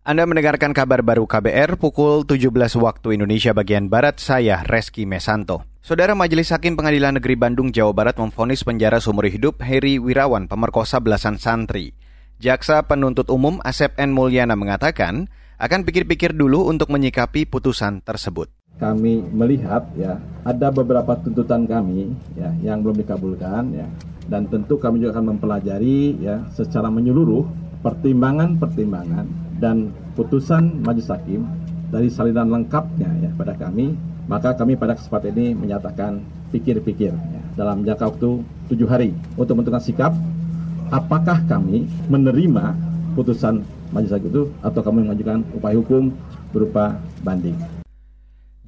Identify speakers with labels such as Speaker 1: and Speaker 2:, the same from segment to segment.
Speaker 1: Anda mendengarkan kabar baru KBR pukul 17 waktu Indonesia bagian Barat, saya Reski Mesanto. Saudara Majelis Hakim Pengadilan Negeri Bandung, Jawa Barat memfonis penjara seumur hidup Heri Wirawan, pemerkosa belasan santri. Jaksa penuntut umum Asep N. Mulyana mengatakan akan pikir-pikir dulu untuk menyikapi putusan tersebut.
Speaker 2: Kami melihat ya ada beberapa tuntutan kami ya yang belum dikabulkan ya dan tentu kami juga akan mempelajari ya secara menyeluruh pertimbangan-pertimbangan dan putusan majelis hakim dari salinan lengkapnya ya pada kami, maka kami pada kesempatan ini menyatakan pikir-pikir ya, dalam jangka waktu tujuh hari untuk menentukan sikap apakah kami menerima putusan majelis hakim itu atau kami mengajukan upaya hukum berupa banding.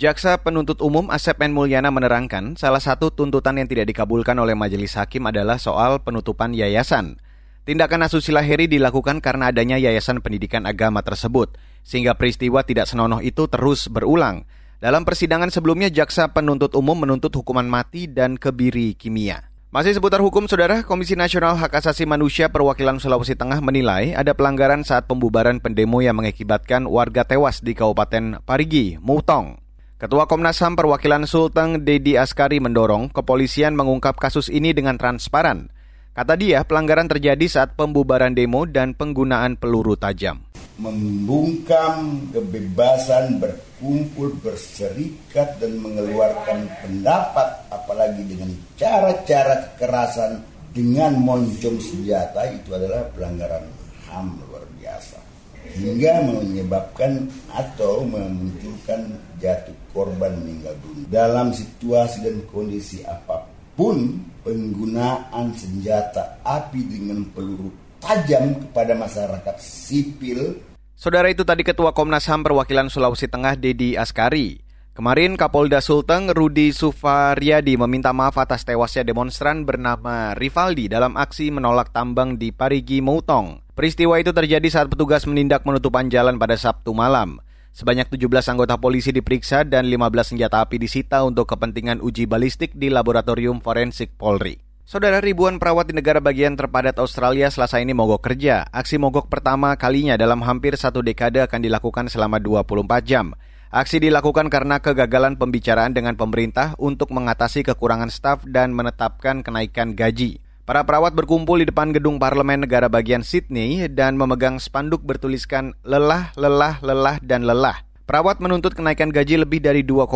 Speaker 1: Jaksa penuntut umum Asep N. Mulyana menerangkan salah satu tuntutan yang tidak dikabulkan oleh majelis hakim adalah soal penutupan yayasan. Tindakan asusila Heri dilakukan karena adanya yayasan pendidikan agama tersebut, sehingga peristiwa tidak senonoh itu terus berulang. Dalam persidangan sebelumnya, jaksa penuntut umum menuntut hukuman mati dan kebiri kimia. Masih seputar hukum, Saudara, Komisi Nasional Hak Asasi Manusia Perwakilan Sulawesi Tengah menilai ada pelanggaran saat pembubaran pendemo yang mengakibatkan warga tewas di Kabupaten Parigi, Mutong. Ketua Komnas HAM Perwakilan Sulteng Dedi Askari mendorong kepolisian mengungkap kasus ini dengan transparan. Kata dia, pelanggaran terjadi saat pembubaran demo dan penggunaan peluru tajam.
Speaker 3: Membungkam kebebasan berkumpul, berserikat, dan mengeluarkan pendapat, apalagi dengan cara-cara kekerasan dengan moncong senjata itu adalah pelanggaran HAM luar biasa. Hingga menyebabkan atau memunculkan jatuh korban meninggal dunia. Dalam situasi dan kondisi apa pun, penggunaan senjata api dengan peluru tajam kepada masyarakat sipil.
Speaker 1: Saudara itu tadi Ketua Komnas HAM perwakilan Sulawesi Tengah Dedi Askari. Kemarin Kapolda Sulteng Rudi Sufaryadi meminta maaf atas tewasnya demonstran bernama Rivaldi dalam aksi menolak tambang di Parigi Moutong. Peristiwa itu terjadi saat petugas menindak penutupan jalan pada Sabtu malam. Sebanyak 17 anggota polisi diperiksa dan 15 senjata api disita untuk kepentingan uji balistik di Laboratorium Forensik Polri. Saudara ribuan perawat di negara bagian terpadat Australia selasa ini mogok kerja. Aksi mogok pertama kalinya dalam hampir satu dekade akan dilakukan selama 24 jam. Aksi dilakukan karena kegagalan pembicaraan dengan pemerintah untuk mengatasi kekurangan staf dan menetapkan kenaikan gaji. Para perawat berkumpul di depan gedung parlemen negara bagian Sydney dan memegang spanduk bertuliskan lelah, lelah, lelah, dan lelah. Perawat menuntut kenaikan gaji lebih dari 2,5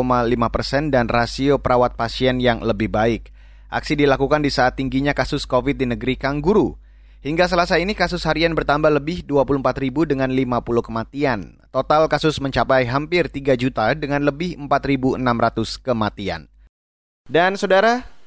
Speaker 1: persen dan rasio perawat pasien yang lebih baik. Aksi dilakukan di saat tingginya kasus COVID di negeri Kangguru. Hingga selasa ini kasus harian bertambah lebih 24 ribu dengan 50 kematian. Total kasus mencapai hampir 3 juta dengan lebih 4.600 kematian. Dan saudara,